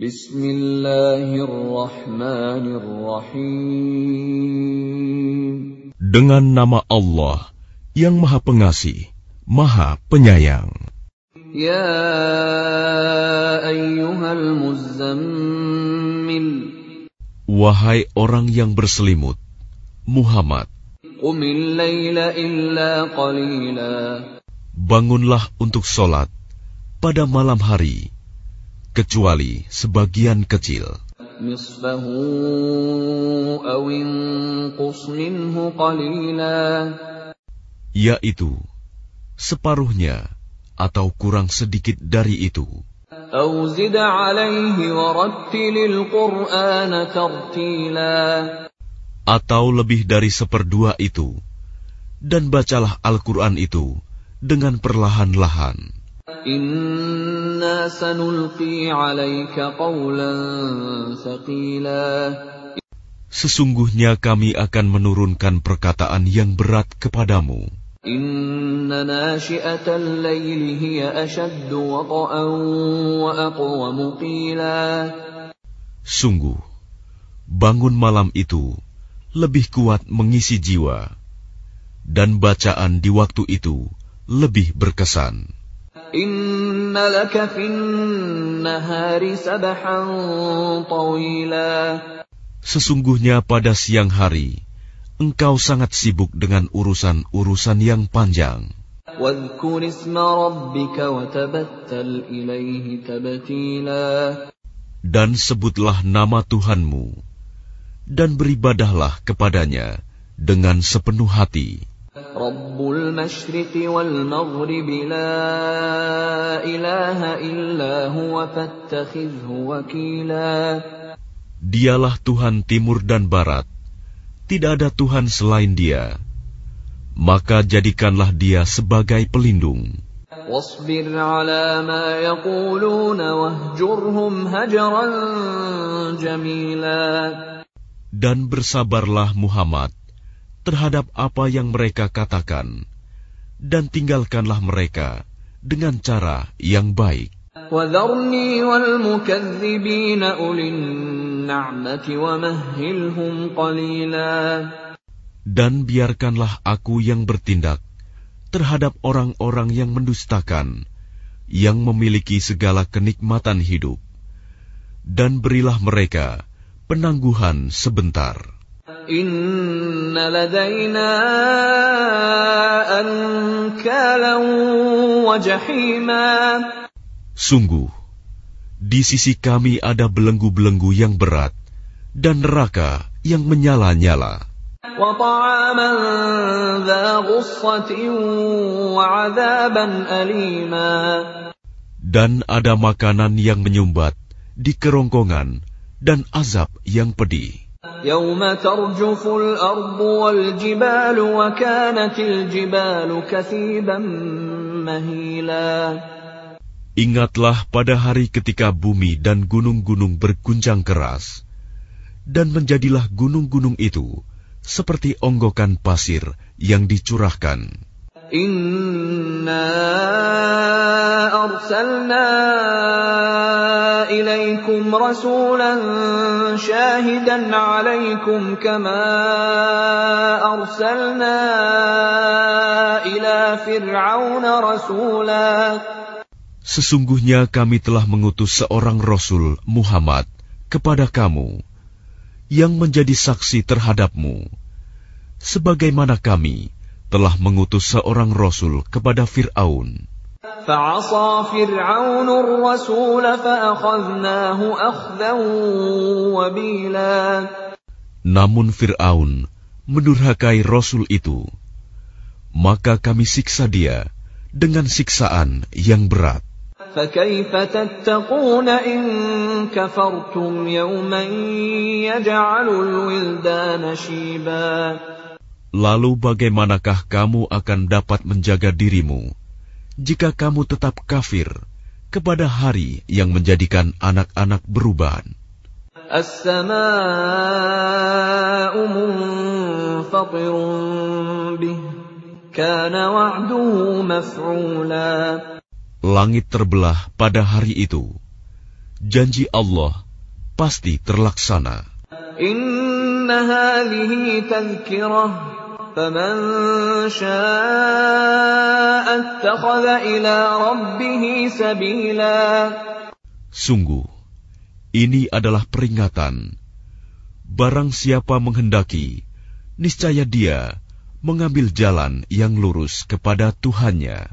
Bismillahirrahmanirrahim. Dengan nama Allah yang Maha Pengasih, Maha Penyayang. Ya ayyuhal muzammil. Wahai orang yang berselimut, Muhammad. Qumil layla illa qalila. Bangunlah untuk solat pada malam hari kecuali sebagian kecil. Yaitu separuhnya atau kurang sedikit dari itu. Atau lebih dari seperdua itu, dan bacalah Al-Quran itu dengan perlahan-lahan. Sesungguhnya kami akan menurunkan perkataan yang berat kepadamu. Sungguh, bangun malam itu lebih kuat mengisi jiwa, dan bacaan di waktu itu lebih berkesan. Sesungguhnya pada siang hari, engkau sangat sibuk dengan urusan-urusan yang panjang. Dan sebutlah nama Tuhanmu, dan beribadahlah kepadanya dengan sepenuh hati. Rabbul Mashriqi wal Maghribi la ilaha illa huwa fattakhidhu wakila. Dialah Tuhan timur dan barat. Tidak ada Tuhan selain dia. Maka jadikanlah dia sebagai pelindung. واصبر على ما يقولون واهجرهم هجرا جميلا Dan bersabarlah Muhammad terhadap apa yang mereka katakan, dan tinggalkanlah mereka dengan cara yang baik. Dan biarkanlah aku yang bertindak terhadap orang-orang yang mendustakan, yang memiliki segala kenikmatan hidup, dan berilah mereka penangguhan sebentar. Inna. Sungguh, di sisi kami ada belenggu-belenggu yang berat dan neraka yang menyala-nyala. Dan ada makanan yang menyumbat di kerongkongan dan azab yang pedih. يوم ترجف الأرض والجبال وكانت الجبال كثيبا مهيلا Ingatlah pada hari ketika bumi dan gunung-gunung berguncang keras, dan menjadilah gunung-gunung itu seperti onggokan pasir yang dicurahkan. Inna arsalna ilaikum rasulan syahidan alaikum kama arsalna ila fir'auna rasula. Sesungguhnya kami telah mengutus seorang Rasul Muhammad kepada kamu yang menjadi saksi terhadapmu. Sebagaimana kami telah mengutus seorang rasul kepada Fir'aun. Namun Fir'aun menurhakai rasul itu. Maka kami siksa dia dengan siksaan yang berat. فكيف تتقون إن كفرتم يوما يجعل الولدان شيبا Lalu bagaimanakah kamu akan dapat menjaga dirimu jika kamu tetap kafir kepada hari yang menjadikan anak-anak beruban? Langit terbelah pada hari itu. janji Allah pasti terlaksana. Inna faman syaa'a ittakhadha ila rabbih sabila. Sungguh, ini adalah peringatan. Barang siapa menghendaki, niscaya dia mengambil jalan yang lurus kepada Tuhannya.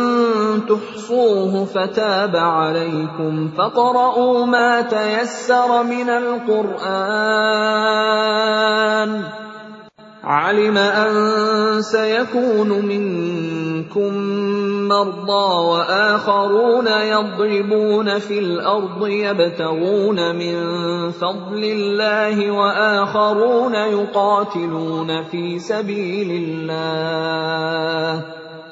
تحصوه فتاب عليكم فاقرؤوا ما تيسر من القرآن علم أن سيكون منكم مرضى وآخرون يضربون في الأرض يبتغون من فضل الله وآخرون يقاتلون في سبيل الله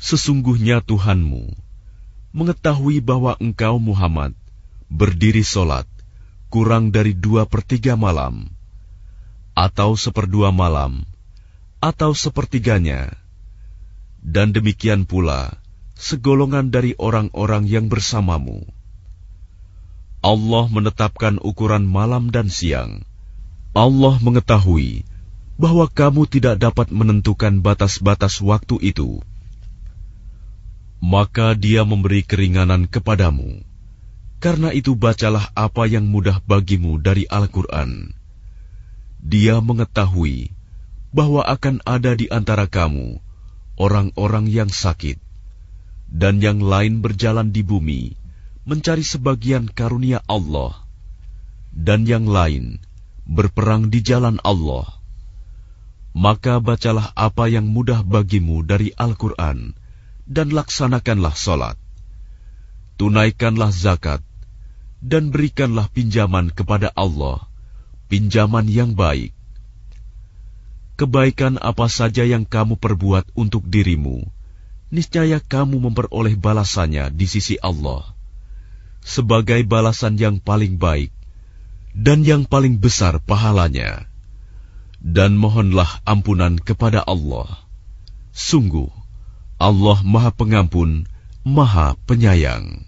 Sesungguhnya Tuhanmu mengetahui bahwa engkau Muhammad berdiri solat kurang dari dua per tiga malam, atau seperdua malam, atau sepertiganya, dan demikian pula segolongan dari orang-orang yang bersamamu. Allah menetapkan ukuran malam dan siang. Allah mengetahui bahwa kamu tidak dapat menentukan batas-batas waktu itu. Maka Dia memberi keringanan kepadamu karena itu bacalah apa yang mudah bagimu dari Al-Quran. Dia mengetahui bahwa akan ada di antara kamu orang-orang yang sakit, dan yang lain berjalan di bumi mencari sebagian karunia Allah, dan yang lain berperang di jalan Allah. Maka bacalah apa yang mudah bagimu dari Al-Quran, dan laksanakanlah solat tunaikanlah zakat, dan berikanlah pinjaman kepada Allah, pinjaman yang baik. Kebaikan apa saja yang kamu perbuat untuk dirimu, niscaya kamu memperoleh balasannya di sisi Allah, sebagai balasan yang paling baik dan yang paling besar pahalanya. Dan mohonlah ampunan kepada Allah. Sungguh, Allah Maha Pengampun, Maha Penyayang.